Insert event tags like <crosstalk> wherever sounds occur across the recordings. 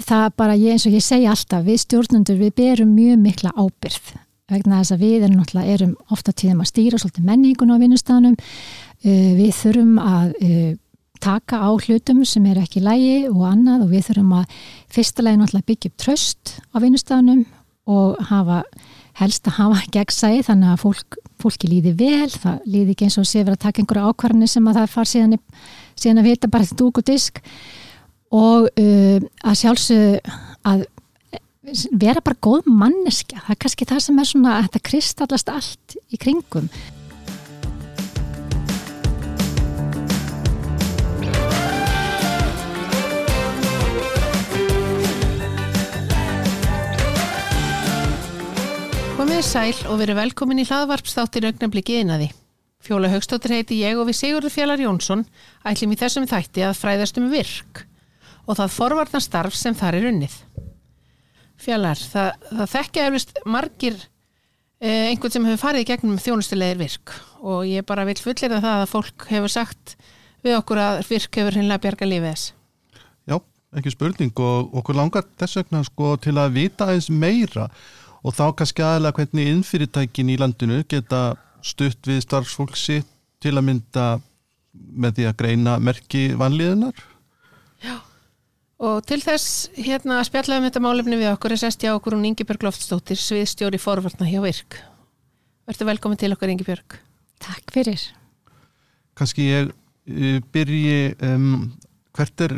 það bara, ég, eins og ég segja alltaf, við stjórnundur, við berum mjög mikla ábyrð vegna þess að við erum erum ofta tíðum að stýra svolítið menningun á vinnustanum uh, við þurfum að uh, taka á hlutum sem er ekki lægi og annað og við þurfum að fyrsta legin náttúrulega byggja upp tröst á vinnustanum og hafa helst að hafa gegnsæði þannig að fólk, fólki líði vel, það líði ekki eins og sé verið að taka einhverja ákvarðinu sem að það far síðan, síðan að vita bara þetta dúk og disk og uh, að sjálfsög að vera bara góð manneskja, það er kannski það sem er svona að þetta kristallast allt í kringum Komið sæl og verið velkomin í hlaðvarpstáttir augnablikið innaði. Fjóla Högstóttir heiti ég og við Sigurður Fjallar Jónsson ætlum í þessum þætti að fræðast um virk og það forvarnar starf sem þar er unnið. Fjallar, það, það þekkja eflust margir eh, einhvern sem hefur farið í gegnum þjónustilegir virk og ég bara vil fullir það að fólk hefur sagt við okkur að virk hefur hinnlega bjarga lífið þess. Já, ekki spurning og okkur langar þess vegna sko til að vita eins meira og þá kannski aðalega hvernig innfyrirtækin í landinu geta stutt við starfsfólksi til að mynda með því að greina merki vanliðunar. Og til þess hérna að spjallaðum þetta málefni við okkur er sest hjá okkur hún Ingebjörg Loftsdóttir, sviðstjóri forvartna hjá Virk. Verður velkomin til okkar Ingebjörg. Takk fyrir. Kannski ég uh, byrji um, hvert er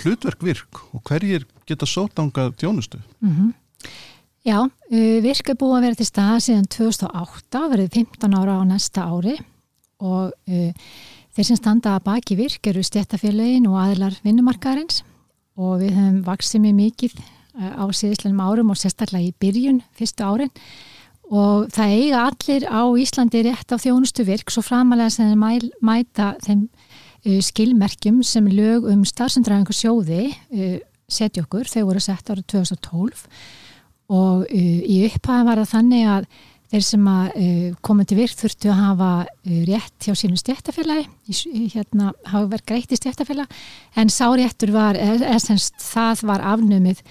hlutverk Virk og hverjir geta sótangað tjónustu? Mhm. Mm Já, virk er búið að vera til stað síðan 2008, verið 15 ára á næsta ári og uh, þeir sem standa að baki virk eru stjættafélagin og aðlar vinnumarkaðarins og við höfum vaksið mjög mikið uh, á síðislega árum og sérstaklega í byrjun fyrstu árin. Og það eiga allir á Íslandi rétt á þjónustu virk svo framalega sem þeir mæta þeim uh, skilmerkjum sem lög um starfsendræðingu sjóði setja okkur, þau voru sett árið 2012 og í upphæðan var það þannig að þeir sem að uh, komið til virk þurftu að hafa uh, rétt hjá sínum stjættafélagi hérna hafa verið greitt í stjættafélag en sáréttur var, essenst það var afnumið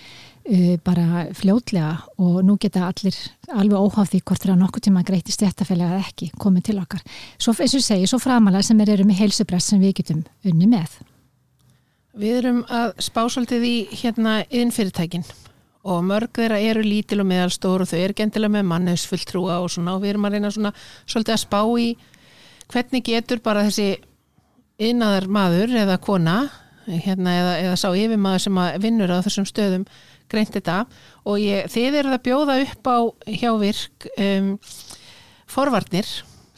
bara fljótlega og nú geta allir alveg óháð því hvort það er nokkuð tíma greitt í stjættafélag eða ekki komið til okkar. Svo eins og segi, svo framalega sem er eru með heilsupress sem við getum unni með. Við erum að spá svolítið í hérna yðinfyrirtækinn og mörg þeirra eru lítil og meðalstór og þau eru gentilega með mannesfulltrúa og svona og við erum að reyna svona svolítið að spá í hvernig getur bara þessi innaðar maður eða kona hérna, eða, eða sá yfirmaður sem vinnur á þessum stöðum greint þetta og ég, þið eru að bjóða upp á hjá virk um, forvarnir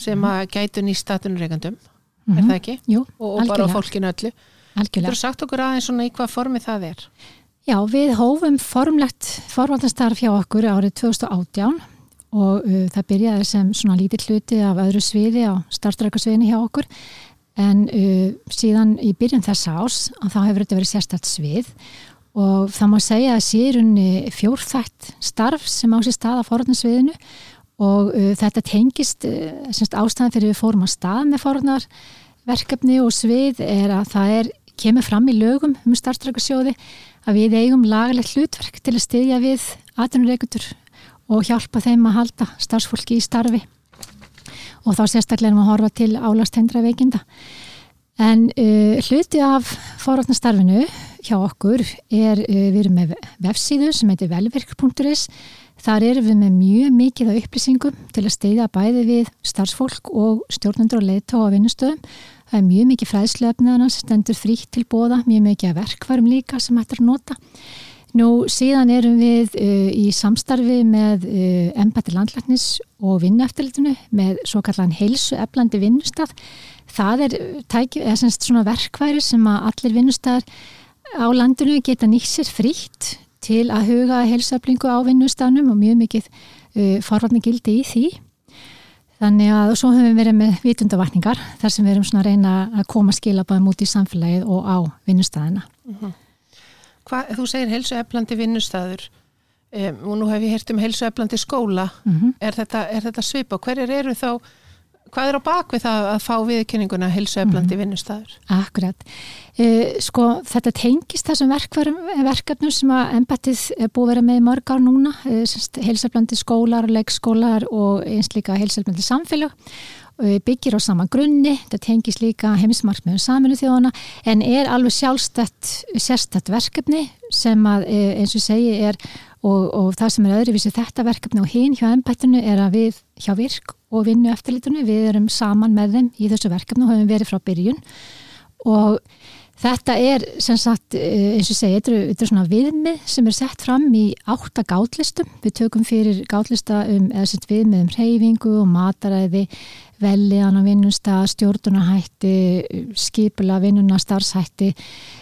sem mm. að gætu nýst statunurreikandum, mm -hmm. er það ekki? Jú, og, og bara á fólkinu öllu. Þú sagt okkur aðeins svona í hvað formi það er? Já, við hófum formlegt forvaldarstarf hjá okkur árið 2018 og uh, það byrjaði sem svona lítill hluti af öðru sviði á starfstrækarsviðinu hjá okkur. En uh, síðan í byrjun þess ás að þá hefur þetta verið sérstætt svið og það má segja að sérunni fjórþætt starf sem á sér stað á forvaldarsviðinu og uh, þetta tengist uh, ástæðan fyrir við fórum að stað með forvaldarverkefni og svið er að það er, kemur fram í lögum um starfstrækarsjóði að við eigum lagalegt hlutverk til að styðja við atvinnureikundur og hjálpa þeim að halda starfsfólki í starfi og þá sérstaklega erum við að horfa til álagstendra veikinda. En uh, hluti af forvarnastarfinu hjá okkur er, uh, við erum með vefsíðu sem heitir velvirk.is. Þar erum við með mjög mikið af upplýsingum til að steyðja bæði við starfsfólk og stjórnendur og leiðtóa á vinnustöðum Það er mjög mikið fræðslefniðana sem stendur frítt til bóða, mjög mikið að verkvarum líka sem hættir að nota. Nú síðan erum við uh, í samstarfi með uh, embætti landlæknis og vinnueftilitinu með svo kallan heilsu eflandi vinnustaf. Það er, uh, tæki, er semst svona verkværi sem að allir vinnustafar á landinu geta nýksir frítt til að huga heilsueflingu á vinnustafnum og mjög mikið uh, forvarni gildi í því. Þannig að svo höfum við verið með vitundavatningar þar sem við erum svona að reyna að koma skilabæðum út í samfélagið og á vinnustæðina. Uh -huh. Hvað, þú segir helsueflandi vinnustæður um, og nú hef ég hert um helsueflandi skóla. Uh -huh. Er þetta, þetta svipa? Hverjir eru þá, hvað er á bakvið það að fá viðkynninguna hilsueflandi Mhm. vinnustæður? Akkurat. Uh, sko þetta tengist þessum verkefnum sem að embættið er búið að vera með í mörg ár núna, uh, heilseflandi skólar, leikskólar og eins líka heilseflandi samfélag uh, byggir á sama grunni, þetta tengist líka heimismarkmiðum saminu þjóðana en er alveg sjálfstætt sérstætt verkefni sem að eins og segi er og, og það sem er öðruvísi þetta verkefni og hinn hjá embættinu er að við hjá virk og vinnu eftirlitinu, við erum saman með þeim í þessu verkefni og höfum verið frá byrjun. Og þetta er sem sagt, eh, eins og segi, þetta eru, svona viðmið sem er sett fram í átta gátlistum, við tökum fyrir gátlista um, eða sett viðmið um reyfingu og mataræði, velliðan á vinnunstað, stjórnunahætti skipula vinnuna, starfshætti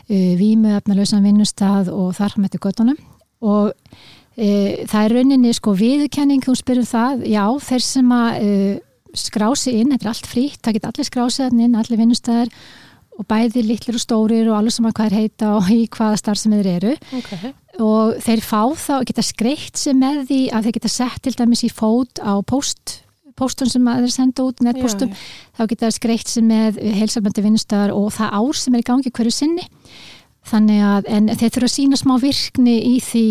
vímuefnalösan vinnustað og þar með þetta göttunum og það er rauninni sko viðkenning, þú spyrum það, já, þeir sem að e, skrási inn, þetta er allt frítt, það geta allir skrásiðan inn, allir vinnustæðar og bæði litlir og stórir og allir saman hvað er heita og í hvaða starf sem þeir eru. Okay. og þeir fá þá og geta skreitt sem með því að þeir geta sett til dæmis í fót á post postun sem að þeir senda út, netpostum Já, þá geta skreitt sem með heilsabandi vinnustöðar og það ár sem er í gangi hverju sinni. Þannig að, en þeir þurfa að sína smá virkni í því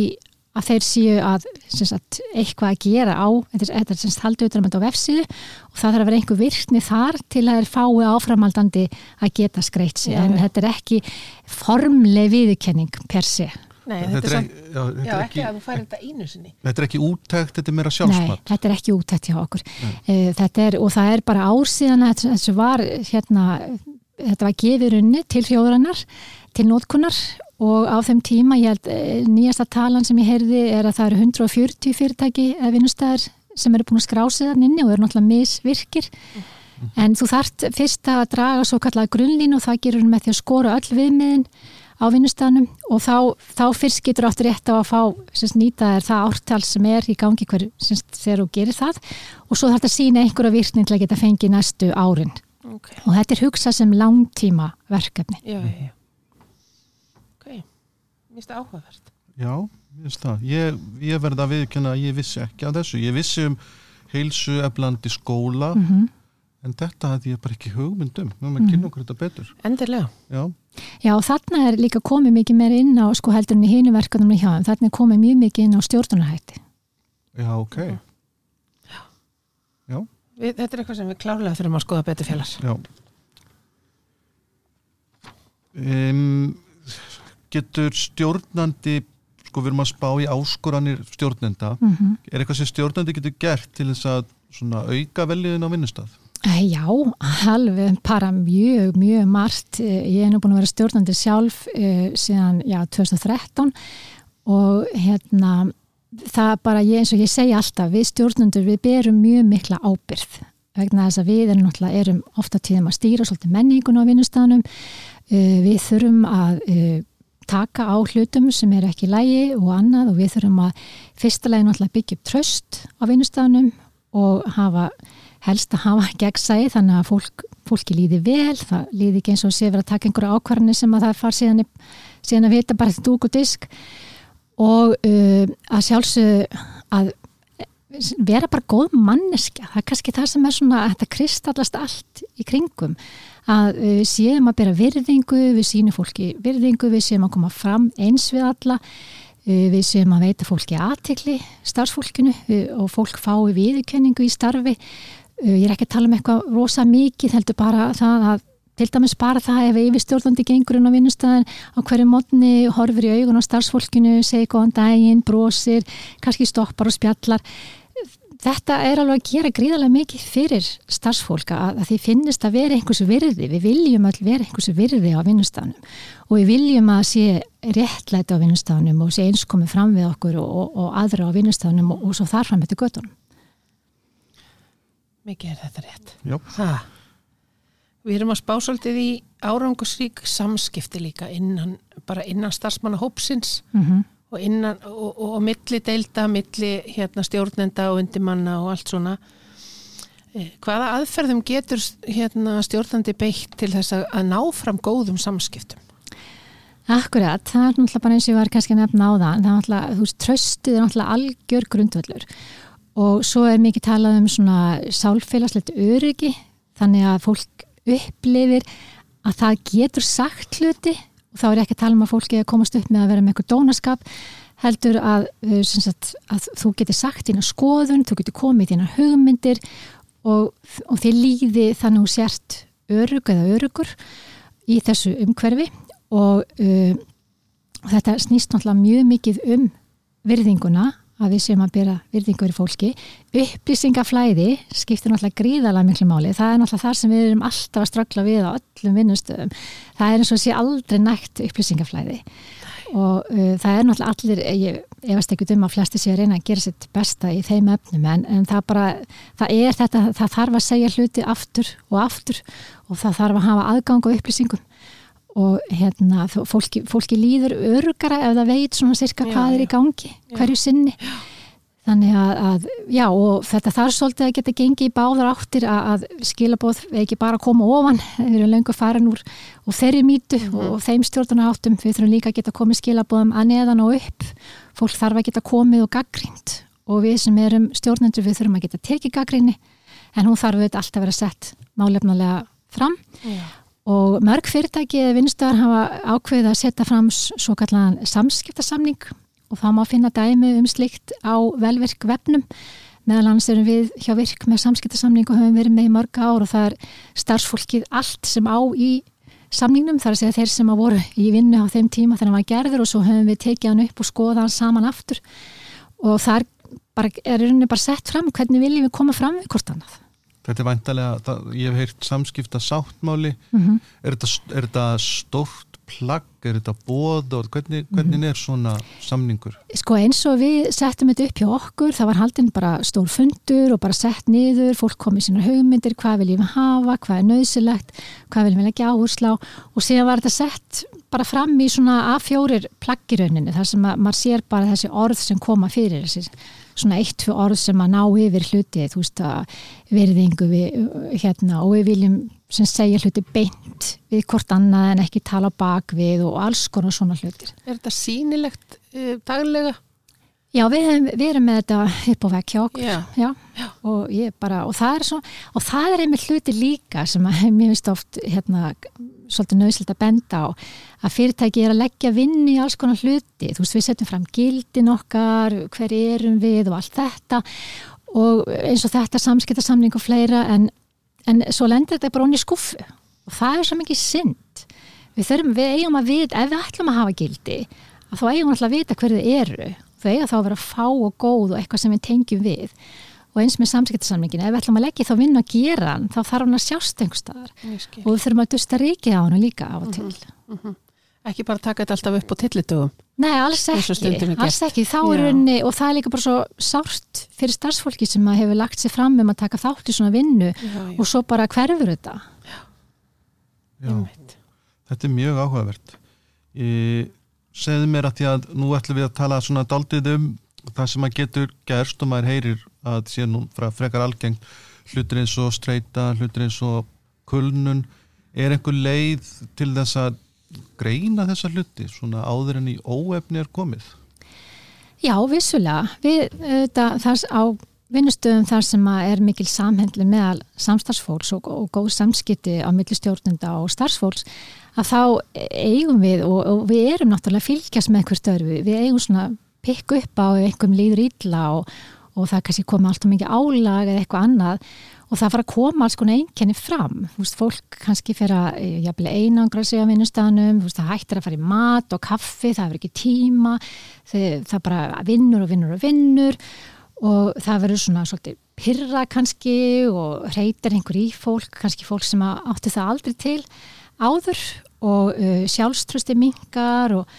að þeir séu að sagt, eitthvað að gera á, þetta er semst haldið utan á vefsíðu og það þarf að vera einhver virkni þar til að þeir fái áframaldandi að geta skreitt sig, en þetta er ekki formleg viðurkenning per se. Nei, Þetta þetta er, samt, já, þetta, já, er ekki ekki, að þú færi þetta einu sinni. þetta er ekki úttækt, þetta er meira Nei, sjálfsmat. þetta er ekki útætt hjá okkur. Eh, Þetta er, og það er bara ár síðan að þessu var, hérna, þetta var gefið runni til þjóðrannar, til nótkunnar og á þeim tíma, ég held, eh, nýjasta talan sem ég heyrði er að það eru 140 fyrirtæki eða vinnustæðar sem eru búin að skrá sig þann inni og eru náttúrulega misvirkir. En þú þart fyrst að draga svo kallega grunnlínu og það gerur með því að skora öll viðmiðin á vinnustæðanum og þá, þá fyrst getur átt rétt á að fá semst, nýta þér það ártal sem er í gangi hver, semst, þegar þú gerir það og svo þetta að sína einhverja virkning til að geta fengið næstu árin Ok, og þetta er hugsað sem langtíma verkefni. já, já, já. Finnst það áhugavert. Já, ég. Ég, ég verða að viðkjöna að ég vissi ekki af þessu. Ég vissi um heilsu eflandi skóla, Mm en þetta hafði ég bara ekki hugmyndum. Við erum að kynna okkur þetta betur. Endilega. Já, Já og þarna er líka komið mikið meira inn á sko heldur en í hinu verkefnum hjá þeim, þarna er komið mjög mikið inn á stjórnunarhætti. já, ok. Já, Við, þetta er eitthvað sem við klárlega þurfum að skoða betur félags. já. Um, getur stjórnandi, sko við erum að spá í áskoranir stjórnenda, Mm er eitthvað sem stjórnandi getur gert til þess að svona auka veljiðin á vinnustaf? Já, alveg bara mjög, mjög margt. Eh, Ég er nú búin að vera stjórnandi sjálf uh, síðan, já, 2013 og hérna það bara, ég, eins og ég segi alltaf, við stjórnendur, við berum mjög mikla ábyrð vegna þess að við erum erum ofta tíðum að stýra svolítið menningun á vinnustafanum uh, við þurfum að uh, taka á hlutum sem er ekki lægi og annað og við þurfum að fyrsta legin náttúrulega byggja upp tröst á vinnustafanum og hafa helst að hafa gegnsæði þannig að fólk, fólki líði vel, það líði ekki eins og sé verið að taka einhverja ákvarðanir sem að það far síðan, síðan að vita bara þetta dúk og disk. Og uh, að sjálfsög að vera bara góð manneskja það er kannski það sem er svona að þetta kristallast allt í kringum að við séum að bera virðingu við sínum fólki virðingu, við séum að koma fram eins við alla uh, við séum að veita fólki aðtikli starfsfólkinu uh, og fólk fái viðurkenningu í starfi ég er ekki að tala um eitthvað rosa mikið heldur bara það að til dæmis bara það ef yfirstjórnandi gengurinn á vinnustæðin á hverju mótni horfur í augun á starfsfólkinu, segi góðan daginn, brosir, kannski stoppar og spjallar. Þetta er alveg að gera gríðarlega mikið fyrir starfsfólka að, að því finnist að vera einhversu virði. Við viljum öll vera einhversu virði á vinnustæðinum og við viljum að sé réttlæti á vinnustæðinum og sé eins komið fram við okkur og, og, og aðra á vinnustæðinum og, og svo þar fram eftir göttunum. Mikið er þetta rétt. Já. Við erum að spá svolítið í árangusrík samskipti líka innan, bara innan starfsmanna hópsins Mm -hmm. Og innan, og, og, og milli deilda, milli hérna stjórnenda og undimanna og allt svona. Eh, Hvaða aðferðum getur hérna stjórnandi beitt til þess að, að ná fram góðum samskiptum? Akkurat, það er náttúrulega bara eins og ég var kannski að nefna á það, það er náttúrulega, þú veist, tröstið er náttúrulega algjör grundvöllur og svo er mikið talað um svona sálfélagslegt öryggi þannig að fólk upplifir að það getur sagt hluti þá er ekki að tala um að fólki að komast upp með að vera með eitthvað dónaskap heldur að, uh, sagt, að þú getur sagt þína skoðun, þú getur komið þína hugmyndir og, og þið líði þannig að þú sért örug eða örugur í þessu umhverfi og uh, þetta snýst náttúrulega mjög mikið um virðinguna að við séum að byrja virðingur í fólki. Upplýsingaflæði skiptir náttúrulega gríðalega miklu máli. Það er náttúrulega þar sem við erum alltaf að ströggla við á öllum vinnustöðum. Það er eins og sé aldrei nægt upplýsingaflæði. Og uh, það er náttúrulega allir ég, ég veist ekki um að flesti sé að reyna að gera sitt besta í þeim efnum en, en það bara, það er þetta það þarf að segja hluti aftur og aftur og það þarf að hafa aðgang á upplýsingum og hérna, fólki, fólki líður örugara ef það veit svona cirka já, hvað er í gangi hverju sinni. Já. þannig að, að, já og þetta þarf svolítið að geta gengið í báðar áttir að, að skilabóð ekki bara koma ofan <laughs> við erum lengur farin úr og þeirri mítu mm -hmm. og, þeim stjórnuna áttum við þurfum líka að geta komið skilabóðum að neðan og upp. Fólk þarf að geta komið og gaggrínt og við sem erum stjórnendur við þurfum að geta tekið gaggríni en hún þarf auðvitað alltaf að vera sett málefnulega fram. Já og mörg fyrirtæki eða vinstöðar hafa ákveðið að setja fram svo kallan samskiptasamning. Og þá má finna dæmi um slikt á velvirk vefnum. Meðal annars erum við hjá virk með samskiptasamning og höfum verið með í mörg ár og það er starfsfólkið allt sem á í samningnum, þar að segja þeir sem að voru í vinnu á þeim tíma þegar hann var gerður og svo höfum við tekið hann upp og skoða hann saman aftur. Og það er, bara, er bara sett fram hvernig viljum við koma fram við hvort annað Þetta er vantarlega, ég hef heyrt samskipta sáttmáli, mm -hmm. er, þetta, er þetta stórt plagg, er þetta bóð og hvernig, hvernig mhm. er svona samningur? Sko eins og við settum þetta upp hjá okkur, það var haldinn bara stór fundur og bara sett niður, fólk kom í sína hugmyndir, hvað viljum við hafa, hvað er nöðsilegt, hvað viljum við leggja áherslu á og síðan var þetta sett bara fram í svona A4 plaggirauninni þar sem maður sér bara þessi orð sem koma fyrir þessi svona eitt, tvö orð sem að ná yfir hluti, þú veist að verðingu við hérna og við viljum sem segja hluti beint við hvort annað en ekki tala bak við og alls konar svona hlutir. Er þetta sínilegt uh, daglega? Já, við, við erum með þetta upp á vekk hjá okkur. Já. Já, og, bara, og það svo, og það er einmitt hluti líka sem að, <laughs> mér finnst oft hérna, svolítið nöðslega að benda á að fyrirtæki er að leggja vinn í alls konar hluti, þú veist við setjum fram gildin okkar, hver erum við og allt þetta. Og eins og þetta samskiptarsamling og fleira en, en svo lendir þetta bara onni skuffu og það er svo mikið synd. Við, þurfum, við eigum að vita, ef við ætlum að hafa gildi þá eigum við alltaf að vita hverju þið eru þau eiga þá að vera fá og góð og eitthvað sem við tengjum við. Og eins með samskiptarsamlingin, ef við ætlum að leggja þá vinn að gera hann, þá þarf hann að sjást einhver staðar. Og við þurfum að dusta ríkið á hann líka af og til. mm -hmm. Mm -hmm. Ekki bara taka þetta alltaf upp á tillitugum Nei, alls ekki, alls ekki. Unni, og það er líka bara svo sárt fyrir starfsfólki sem hefur lagt sér fram um að taka þátt í svona vinnu já, já. og svo bara hverfur þetta. Já, já. Þetta er mjög áhugavert. Ég segðu mér að því að nú ætlum við að tala svona daldið um það sem að getur gerst og maður heyrir að sé nú frá frekar algengt hlutir eins og streyta, hlutir eins og kulnun, er einhver leið til þess að greina þessa hluti svona áður en í óefni er komið? Já, vissulega. Við, þetta, þars á vinnustöðum þar sem er mikil samhendli meðal samstarfsfólks og, og góð samskipti á millistjórnunda og starfsfólks að þá eigum við og, og við erum náttúrulega fylgjast með einhver störfi, við eigum svona pikk upp á einhverjum líður ítla og, og það kannski koma alltaf mikið álag eða eitthvað annað og það fara að koma alls konar einkenni fram. Veist, fólk kannski fyrir að eh, einangra sig á vinnustanum, það hættir að fara í mat og kaffi, það verður ekki tíma það, það bara vinnur og vinnur og vinnur og það verður svona svolítið pyrra kannski og reytir einhver í fólk, kannski fólk sem átti það aldrei til áður og uh, sjálfströsti mingar og,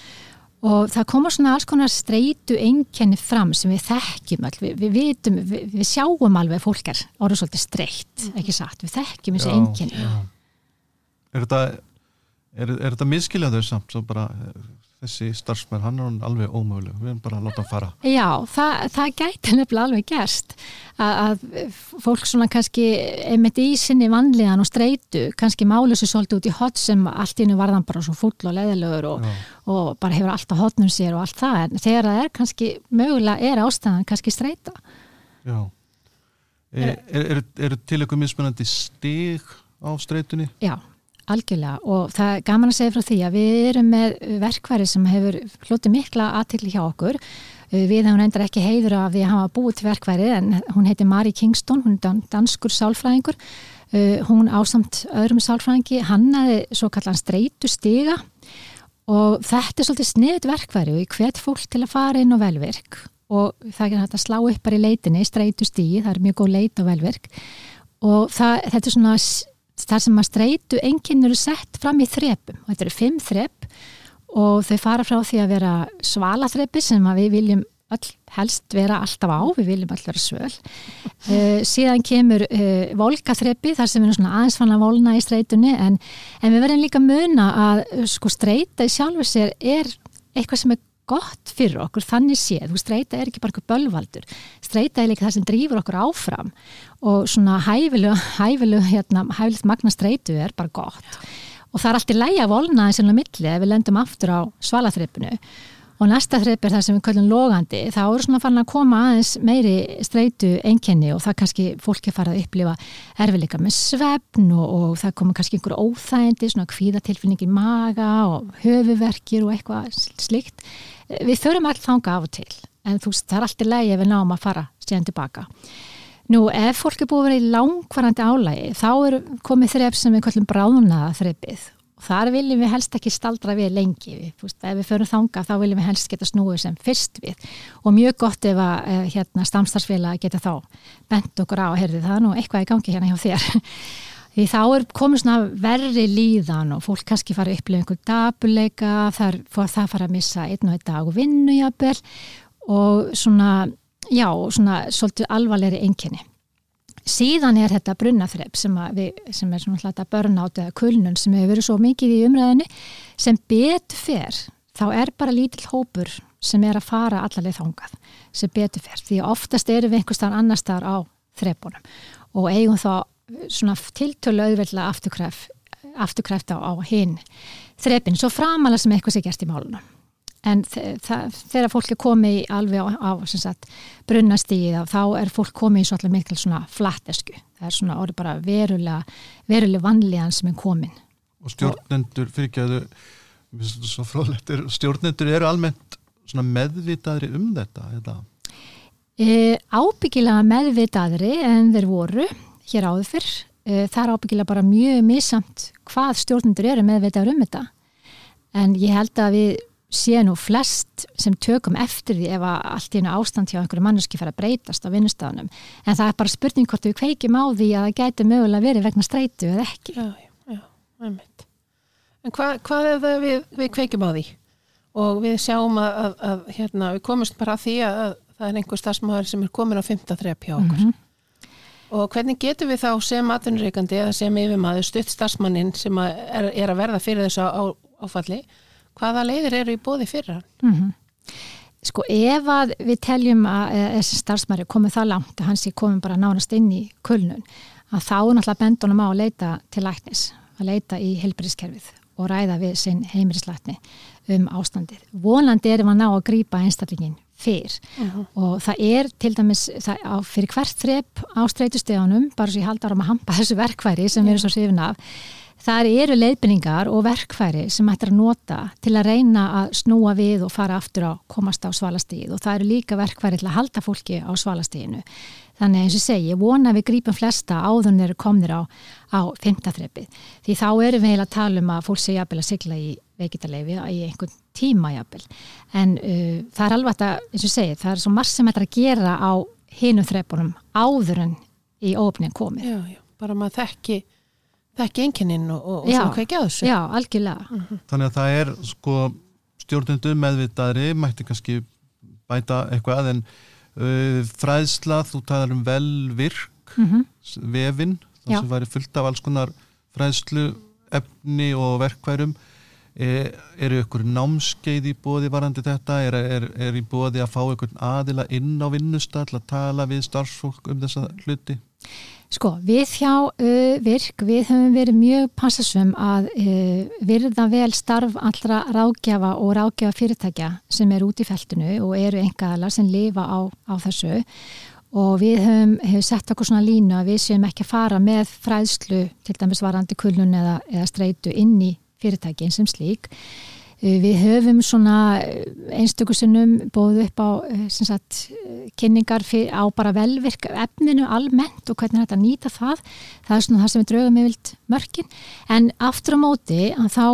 og það koma svona alls konar streitu einkenni fram sem við þekkjum all, við, við, vitum, við, við sjáum alveg fólk er orður svolítið streitt, mm. ekki satt við þekkjum þessi einkenni já. Er þetta er, er þetta miskiljaður samt svo bara þessi starfsmær, hann er alveg ómöguleg við erum bara að láta hann fara. Já, það, það gæti nefnilega alveg gerst að, að fólk svona kannski einmitt í sinni vanlíðan og streitu, kannski málu sér svolítið út í hot sem allt innu varðan bara svo full og leðilegur og, og bara hefur alltaf hotnum sér og allt það. En þegar það er kannski mögulega er ástæðan kannski streita. Já. Er, er, er, er til eitthvað mismunandi stig á streytunni? Já, algjörlega og það er gaman að segja frá því að við erum með verkværi sem hefur hlutið mikla aðtilli hjá okkur. Við hefum reyndar ekki heiður að hafa búið til verkværi en hún heiti Mari Kingston, hún er danskur sálfræðingur. Hún ásamt öðrum sálfræðingi hannaði svo kallan streytu stiga og þetta er svolítið sniðut verkværi og ég hvet fólk til að fara inn á velvirk og það er hægt að slá upp bara í leitinni, streytu stígi, það er mjög góð leit á velverk og það, þetta er svona þar sem að streytu enginn eru sett fram í þrepum. Og þetta eru fimm þrep og þau fara frá því að vera svalaþrepi sem að við viljum all helst vera alltaf á, við viljum alltaf vera svöl. Uh, <laughs> síðan kemur uh, volkaþrepi þar sem við erum svona aðeins fann að volna í streytunni en, en við verðum líka muna að sko streyta í sjálfu sér er eitthvað sem er gott fyrir okkur, þannig séð, þú streyta er ekki bara eitthvað bölvaldur, streyta er líka það sem drýfur okkur áfram og svona hæfilu, hæfilu, hérna, magna streytu er bara gott. Og það er alltaf lægi að volna þessi á milli ef við lendum aftur á svalaþreipinu og næsta þreip er það sem við kallum logandi, þá eru svona fann að koma aðeins meiri streytu enkenni og það kannski fólki fara að upplifa erfileika með svefn og, og það koma kannski einhver óþægindi, svona kvíðatilfinning í maga og höfuverkir og eitthvað slikt við förum all þanga af og til en þú veist það er alltaf lægi ef við náum að fara síðan tilbaka. Nú ef fólk er búið að vera í langvarandi álægi þá er komið þrepp sem við kallum bráðunaða þreppið og þar viljum við helst ekki staldra við lengi. Við, veist, ef við förum þanga þá viljum við helst geta snúið sem fyrst við. Og mjög gott ef að hérna, stamstarsfélag geta þá bent okkur á að herði það nú eitthvað í gangi hérna hjá þér því þá er komið svona verri líðan og fólk kannski fara að upplifa einhver dabuleika, það fara að missa einn og einn dag og vinnu jafnvel og svona, já, svona svolítið alvarlegri einkenni. Síðan er þetta brunnaþrepp sem, sem er svona hlægt að börnáta eða kulnun sem hefur verið svo mikið í umræðinu sem betur fer, þá er bara lítill hópur sem er að fara allarleið þángað sem betur fer því oftast eru við einhver starf annar starf á þreppunum og eigum þá svona tiltölu auðveldlega afturkræft afturkræft á, á hinn þrepin, svo framalega sem eitthvað sé gert í málunum en þegar fólk er komið alveg á, á brunnastíð þá er fólk komið í svolítið mikil svona flattesku, það er svona orðið bara verulega, verulega vanlíðan sem er komin. Og stjórnendur fyrir ekki að þau stjórnendur eru almennt meðvitaðri um þetta eða? E, ábyggilega meðvitaðri en þeir voru hér áður fyrr. Eh, það er ábyggilega bara mjög misamt hvað stjórnendur eru meðveitaður um þetta. En ég held að við séum nú flest sem tökum eftir því ef að allt í einu ástand hjá einhverju manneski fara að breytast á vinnustafunum. En það er bara spurning hvort við kveikjum á því að það gæti mögulega verið vegna streytu eða ekki. Já, já, einmitt. En hvað, hvað er það við, við kveikjum á því? Og við sjáum að, að, að hérna, við komumst bara að því að, að það er einhver stafsmæður sem er komin á 15 hjá okkur. Mm -hmm. Og hvernig getur við þá sem aðunreikandi eða sem yfirmaður stutt starfsmannin sem að er, er að verða fyrir þessu á, áfalli, hvaða leiðir eru í bóði fyrir hann? Mm -hmm. Sko ef að við teljum að þessi starfsmæri komið það langt að hans sé komið bara nánast inn í kulnun, að þá er náttúrulega bendunum á að leita til læknis, að leita í helbriðskerfið og ræða við sinn heimirislækni um ástandið. Vonandi erum að ná að grýpa einstaklingin fyrr. Uh -huh. og það er til dæmis það, á, fyrir hvert þrepp á streytustegunum bara svo ég haldar um að hampa þessu verkværi sem við erum svo sifin af það eru leiðbynningar og verkværi sem ættir að nota til að reyna að snúa við og fara aftur á komast á svalastíð og það eru líka verkværi til að halda fólki á svalastíðinu þannig eins og segi, ég vona við grípum flesta áðun eru komnir á, á fymtaþreppið því þá erum við heila að tala um að fólk jafnvel að sigla í veikitarleifi í einhvern tíma jafnvel en uh, það er alveg að, eins og segi, það er svo marg sem þetta að gera á hinum þrepunum áður en í óöfnin komið. Já, já, bara maður þekki þekki enginninn og, og svona hvað ekki á þessu. Já, algjörlega. Uh -huh. Þannig að það er sko stjórnundu meðvitaðri, mætti kannski bæta eitthvað en uh, fræðsla, þú talar um velvirk mhm. -huh. vefin, það sem væri fullt af alls konar fræðslu efni og verkværum Er, eru ykkur námskeið í bóði varandi þetta? Er, er, er í bóði að fá ykkur aðila inn á vinnustall að tala við starfsfólk um þessa hluti? Sko, við hjá uh, virk, við höfum verið mjög passasum að uh, virða vel starf allra ráðgjafa og ráðgjafa fyrirtækja sem er út í feltinu og eru engaðalar sem lifa á, á þessu og við höfum, höfum sett okkur svona línu að við séum ekki að fara með fræðslu til dæmis varandi kulnun eða, eða streitu inn í fyrirtækin sem slík Eh, við höfum svona eh, einstökusinnum bóðu upp á eh, sagt, kynningar á bara velvirk efninu almennt og hvernig þetta nýta það. Það er svona það sem við draugum yfirlt mörkin. En aftur á móti, þá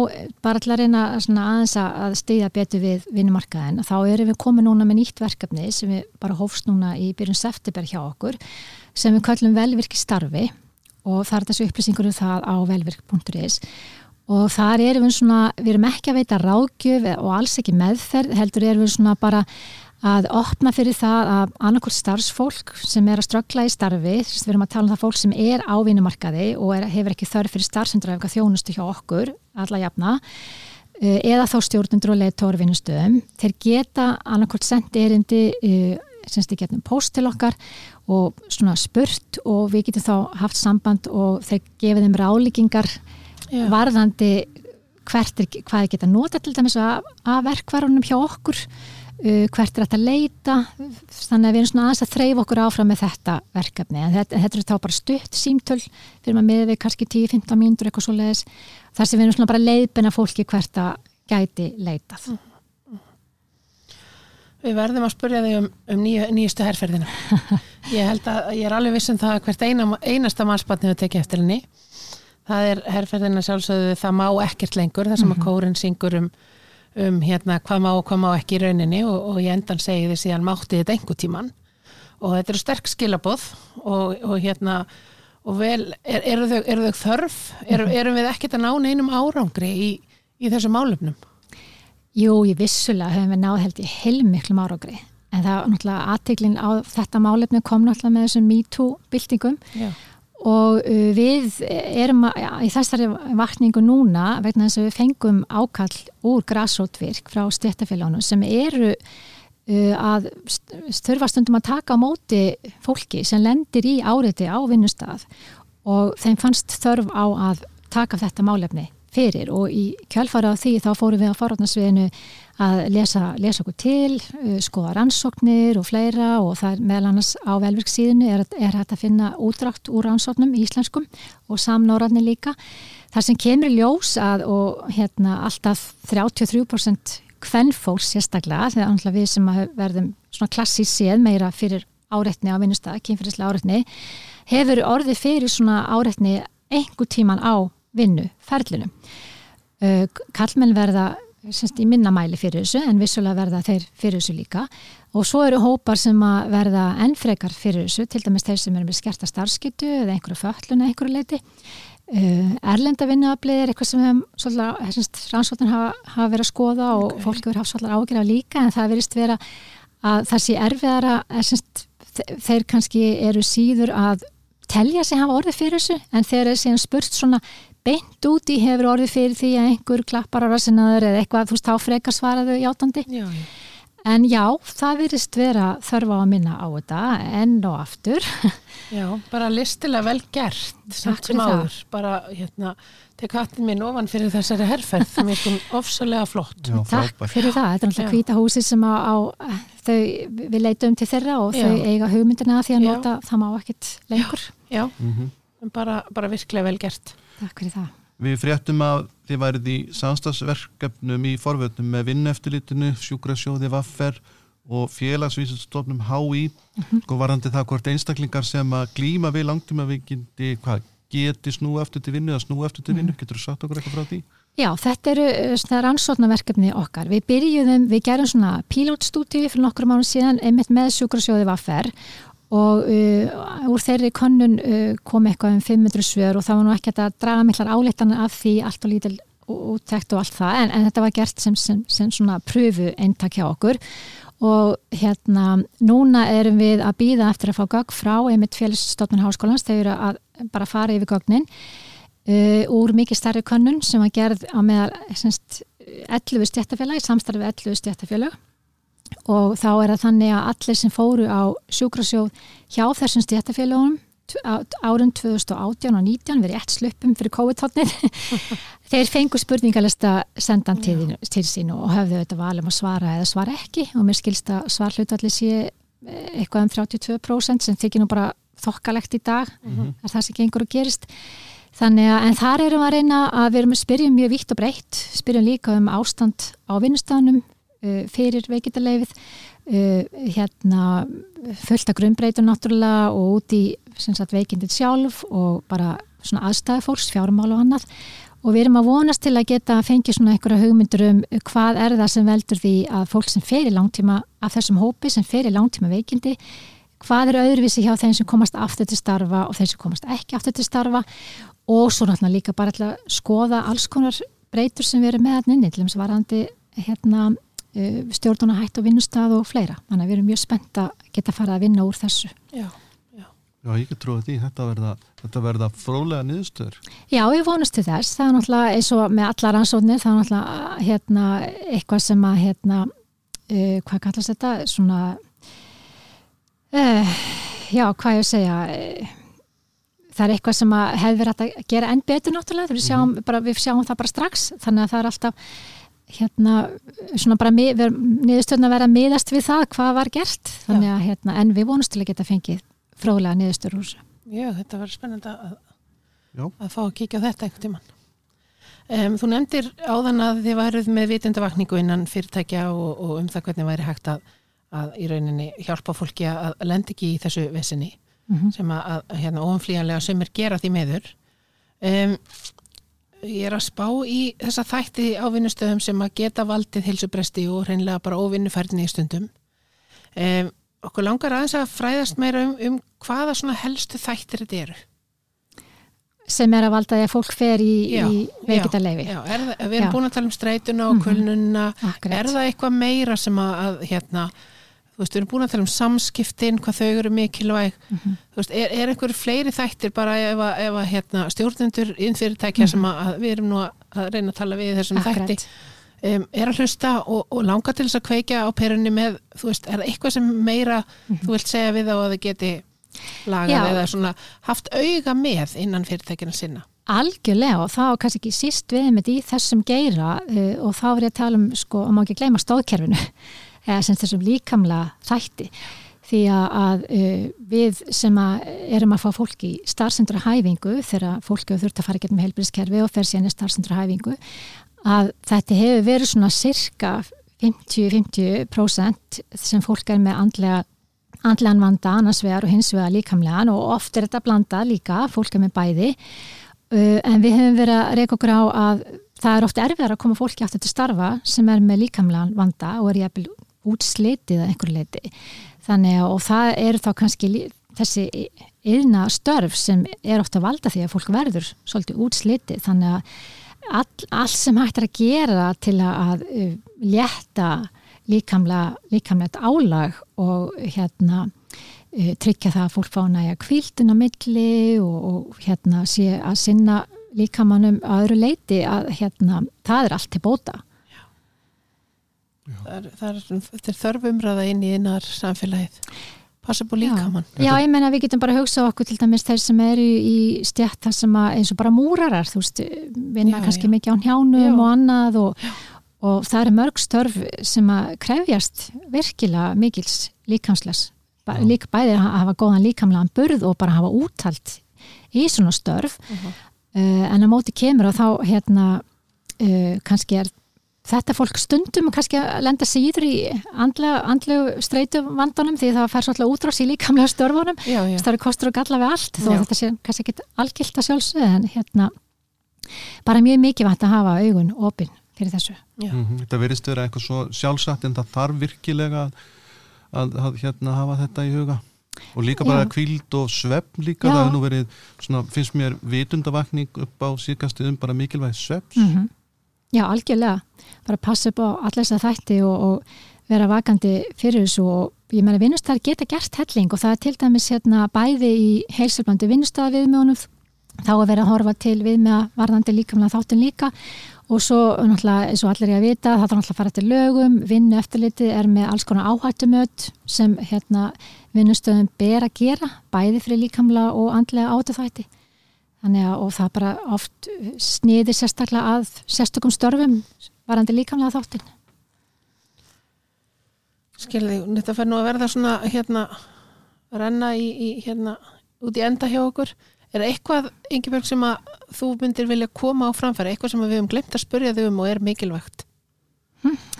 bara til að reyna aðeins að steyða betur við vinnumarkaðin, þá erum við komið núna með nýtt verkefni sem við bara hófst núna í byrjun september hjá okkur sem við kallum velvirk starfi og það er þessu upplýsingur um það á velvirk.is og þar erum við svona, við erum ekki að veita ráðgjöf og alls ekki meðferð, heldur erum við svona bara að opna fyrir það að annarkort starfsfólk sem er að ströggla í starfi, við erum að tala um það fólk sem er á vinnumarkaði og er, hefur ekki þörf fyrir starfsendræfka þjónustu hjá okkur, alla jafna, eh, eða þá stjórnundur og leiðtóru vinnustöðum, þeir geta annarkort sendi erindi eh, semst í getnum post til okkar og svona spurt og við getum þá haft samband og þeir gefið þeim ráleikingar Já. varðandi hvert er, hvað er geta nota til dæmis að, að verkvarunum hjá okkur uh, hvert er þetta að leita þannig að við erum svona aðeins að þreyfa okkur áfram með þetta verkefni en þetta, þetta er þá bara stutt símtöl fyrir maður með við kannski 10-15 mínútur eitthvað svo leiðis þar sem við erum svona bara leiðbina fólki hvert að gæti leitað mm. Við verðum að spurja þig um, um nýju, nýjustu herrferðina <laughs> ég held að ég er alveg vissum það hvert eina, einasta mannspann hefur tekið eftir henni það er herrferðina sjálfsögðu það má ekkert lengur þar sem að mhm. kórin syngur um, um hérna hvað má og hvað má ekki í rauninni og, og ég endan segi því síðan mátti þetta engu tíman og þetta eru sterk skilaboð og, og hérna og vel, er, eru, þau, eru þau þörf er, mhm. erum við ekkert að ná neinum árangri í, í þessu málefnum? Jú, ég vissulega hefum við náð held í heilmiklum árangri en það er náttúrulega aðteglin á þetta málefnu kom náttúrulega með þessum MeToo byltingum Já og uh, við erum í þessari vakningu núna vegna þess að við fengum ákall úr græsrótvirk frá stéttafélagunum sem eru uh, að störfastundum að taka á móti fólki sem lendir í áriði á vinnustaf og þeim fannst þörf á að taka þetta málefni fyrir. Og í kjálfara á því þá fórum við á forhóttnarsviðinu að lesa, lesa okkur til, uh, skoða rannsóknir og fleira og það er meðal annars á velvirksíðinu er, er hægt að finna útdrakt úr rannsóknum í íslenskum og samnóraðni líka. Það sem kemur í ljós að og hérna alltaf 33% hvennfólks sérstaklega þegar við sem verðum svona klassís séð meira fyrir áreitni á vinnustag, kynferðislega áreitni hefur orðið fyrir svona áreitni einhver tíman á vinnu, ferlinu. Uh, kallmenn verða semst, í minnamæli fyrir þessu en vissulega verða þeir fyrir þessu líka og svo eru hópar sem að verða ennfrekar fyrir þessu, til dæmis þeir sem eru með skerta starfskyttu eða einhverju föllun eða einhverju leiti uh, erlenda vinnuaflið er eitthvað sem rannsóttin hafa, hafa verið að skoða og okay. fólk verið hafa svolítið ágjörða líka en það verist vera að það sé erfiðara er, semst, þeir kannski eru síður að telja sig hafa orðið fyrir þessu en þeir eru síðan spurt svona beint úti hefur orðið fyrir því að einhver klappar á rassinaður eða eitthvað þú veist þá frekar svaraðu játandi. Já, já. en já, það virðist vera þörfa að minna á þetta enn og aftur. Já, bara listilega vel gert samt sem áður, bara hérna tek hattin minn ofan fyrir þessari herrferð það er svona ofsalega flott. Já, Takk fyrir það, þetta er náttúrulega hvita húsi sem á, á þau, við leitum til þeirra og þau eiga hugmyndina því að nota. Það má ekkit lengur. Já, mm -hmm. Bara, bara virkilega vel gert Takk fyrir það. Við fréttum að þið værið í samstagsverkefnum í forvöldnum með vinneftilitinu, sjúkrasjóði, vaffer og félagsvísustofnum HÍ, mm -hmm. sko varandi það hvort einstaklingar sem að glýma við langtum að við geti, hvað, geti snú eftir til vinnu eða snú eftir til vinnu, mm -hmm. getur þú sagt okkur eitthvað frá því? Já, þetta eru uh, rannsóknarverkefni okkar. Við byrjuðum, við gerum svona pilotstúdíu fyrir nokkrum árum síðan einmitt með sjúkrasjóði vaffer og uh, úr þeirri konnun uh, kom eitthvað um 500 svör og það var nú ekki að draga miklar áleitana af því allt og lítil úttækt og allt það en, en þetta var gert sem, sem, sem svona pröfu eintak hjá okkur. Og hérna núna erum við að býða eftir að fá gögg frá einmitt félagsstofnun háskólans. Þegar að bara fara yfir gögnin uh, úr mikið starri konnun sem var gerð á meðal 11 stjættafélag samstarfið 11 stjættafélag og þá er það þannig að allir sem fóru á sjúkrasjóð hjá þessum stéttafélagunum árun 2018 og 2019 verið ett sluppum fyrir COVID-19 <laughs> þeir fengu spurningalista sendan til, til sín og höfðu þetta valum að svara eða svara ekki. Og mér skilsta svarhlutalli sé eitthvað um 32% sem þykir nú bara þokkalegt í dag er það sem gengur og gerist. Þannig að en þar erum við að reyna að við erum að spyrja mjög vítt og breytt spyrjum líka um ástand á vinnustanum uh, fyrir veikindaleifið uh, hérna fullt af grunnbreytum náttúrulega og út í sagt, veikindin sjálf og bara svona aðstæði fólks, fjármál og annað. Og við erum að vonast til að geta fengið svona einhverja hugmyndur um hvað er það sem veldur því að fólk sem fer í langtíma af þessum hópi sem fer í langtíma veikindi hvað er öðruvísi hjá þeim sem komast aftur til starfa og þeim sem komast ekki aftur til starfa. Og svo náttúrulega líka bara að skoða alls konar breytur sem við erum með hann inni til þess varandi hérna, uh, stjórnunahætt og vinnustad og fleira. Þannig að við erum mjög spennt að geta farið að vinna úr þessu. Já, Já, ég get trúið því, þetta verða, þetta verða frólega niðurstöður. Já, ég vonast til þess, það er náttúrulega eins og með allar ansóknir, það er náttúrulega hérna, eitthvað sem að hérna, uh, hvað kallast þetta? Svona uh, já, hvað ég segja uh, það er eitthvað sem að hefði verið að gera enn betur náttúrulega, við sjáum, bara, við sjáum það bara strax, þannig að það er alltaf hérna, svona bara niðurstöðun að vera miðast við það hvað var gert, þannig að hérna, en við vonast til að geta fengið fróðlega niðurstöður úr þessu. Já, þetta var spennandi að, Já. að fá að kíkja á þetta einhvern tíman. Um, þú nefndir áðan að þið varuð með vitundavakningu innan fyrirtækja og, og um það hvernig væri hægt að, að í rauninni hjálpa fólki að lenda ekki í þessu vesinni Mm sem að, að hérna ofanflýjanlega sem er gera því meður. Um, ég er að spá í þessa þætti á vinnustöðum sem að geta valdið hilsubresti og hreinlega bara óvinnufærni í stundum. Um, okkur langar aðeins að fræðast meira um, um hvaða svona helstu þættir þetta eru. sem er að valda því að fólk fer í, í veikitaleifi. Já, er við erum Já. búin að tala um streituna og kulnuna. Akkurat. Er það eitthvað meira sem að, að hérna, þú veist, við erum búin að tala um samskiptin, hvað þau eru mikilvæg. Mhm. Þú veist, er, er einhver fleiri þættir bara ef að, ef að hérna, stjórnendur innfyrirtækja sem að, að við erum nú að reyna að tala við þessum Akkurat. þætti um, er að hlusta og, og langa til þess að kveikja á perunni með, þú veist, er það eitthvað sem meira þú vilt segja við þá að þið geti lagað Mhm. Já. eða svona haft auga með innan fyrirtækina sinna. Algjörlega og var kannski ekki síst við með í þessum geira uh, og þá er ég að tala um, sko, að má ekki gleyma stóðkerfinu eða sem þessum líkamla þætti. Því að, uh, við sem að erum að fá fólk í starfsendra hæfingu þegar fólk hefur þurft að fara getum heilbyrðiskerfi og fer í starfsendra hæfingu að þetta hefur verið svona cirka 50-50% sem fólk er með andlega andlegan vanda annars vegar og hins vegar líkamlegan og oft er þetta blandað líka, fólk er með bæði. Uh, en við hefum verið að reyka okkur á að það er oft erfiðar að koma fólki aftur til starfa sem er með líkamlegan vanda og er jafnvel útslitið að einhverju leiti þannig að og það eru þá kannski þessi yðna störf sem er ofta valda því að fólk verður svolítið útslitið þannig að all, allt sem hægt er að gera til að, uh, létta líkamlega, líkamlegt álag og hérna uh, tryggja það að fólk fá næja kvíldin á milli og, og hérna sé að sinna líkamannum að öðru leiti að hérna það er allt til bóta. Það það er, þetta er þörf umræða inn í innar samfélagið. Passa búið líka mann. Já, ég meina við getum bara að hugsa okkur til dæmis þeir sem eru í stjætt það sem að eins og bara múrarar, þú veist, vinna Já, kannski já. mikið á njánum Já. og annað og, og það eru mörg störf sem að krefjast virkilega mikils líkamsles, ba Já. líka bæði að hafa góðan líkamlegan burð og bara hafa úttalt í svona störf Mhm. uh, en á móti kemur og þá hérna uh, kannski er þetta fólk stundum kannski að lenda síður í andlega, andlegu streitu vandunum því það fær svolítið útrás í líkamlega störfunum eru kostur og galla við allt þó Já. þetta sé kannski ekki algilt að sjálfsögðu en hérna bara mjög mikið vænt að hafa augun opinn fyrir þessu. Já. Mhm, Þetta verðist vera eitthvað svo sjálfsagt en það þarf virkilega að, að, að hérna, hafa þetta í huga og líka bara Já. kvíld og svefn líka Já. það hefur nú verið, svona, finnst mér vitundavakning upp á síkastuðum bara mikilvæg svefns Mm Já, algjörlega. Bara passa upp á allir þess að þætti og, og vera vakandi fyrir þessu og ég meina vinnustæðar geta gert helling og það er til dæmis hérna bæði í heilsublandi vinnustæða viðmjónum þá að vera að horfa til við með að varðandi líkamlega þáttin líka og svo náttúrulega eins og allir er að vita það þarf náttúrulega að fara til lögum, vinnu eftirliti er með alls konar áhættumöt sem hérna vinnustöðum ber að gera bæði fyrir líkamlega og andlega átuþætti þannig að og það bara oft sniðir sérstaklega að sérstökum störfum varandi líkamlega þáttin skilði, þetta fer nú að verða svona hérna, renna í, í hérna, út í enda hjá okkur. Er eitthvað, Ingeborg, sem að þú myndir vilja koma á framfæri, eitthvað sem við hefum glemt að spurja þau um og er mikilvægt?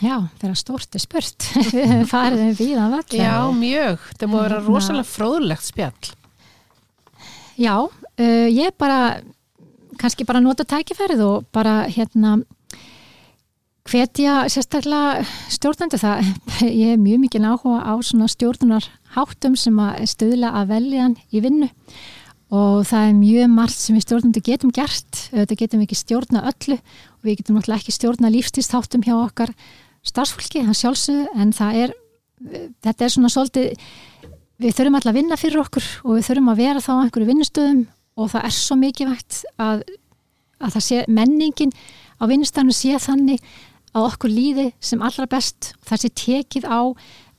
Já, þeirra stórt er spurt. <laughs> Við hefum farið um víðan vall Já, mjög, það múið vera Hérna- rosalega fróðlegt spjall. Já, uh, ég bara kannski bara nota tækifærið og bara hérna hvetja sérstaklega stjórnandi það, <laughs> ég hef mjög mikið áhuga á svona stjórnunar háttum sem að stuðla að veljan í vinnu. Og það er mjög margt sem við stjórnandi getum gert, þetta getum við ekki stjórna öllu. Og við getum náttúrulega ekki stjórna lífstíðstáttum hjá okkar starfsfólki, það sjálfsögðu, en það er þetta er svona svolítið við þurfum alltaf að vinna fyrir okkur og við þurfum að vera þá á einhverju vinnustöðum og það er svo mikilvægt að, að sé menningin á vinnustafnu sé þannig að okkur líði sem allra best það sé tekið á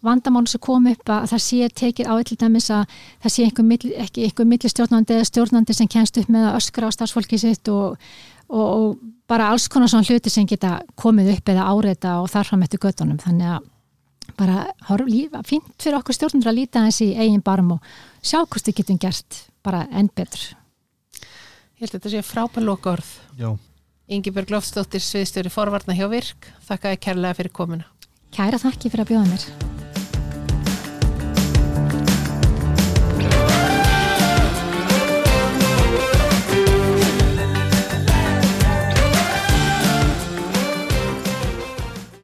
vandamánu sem kom upp að það sé tekið á til dæmis að það sé einhver, ekki einhver millistjórnandi eða stjórnandi sem kennst upp með að öskra á starfsfólki sitt og, og, og bara alls konar svona hluti sem geta komið upp eða áreita og þarfram eftir göttunum þannig að bara horf, lífa, fínt fyrir okkur stjórnundur að líta þessi eigin barm og sjá hvort við getum gert bara enn betur. Ég held að þetta sé frábæð loka orð Já, Ingeborg Lofsdóttir, sviðstjóri forvarna hjá Virk Þakka þér kærlega fyrir komuna. Kæra þakki fyrir að bjóða mér.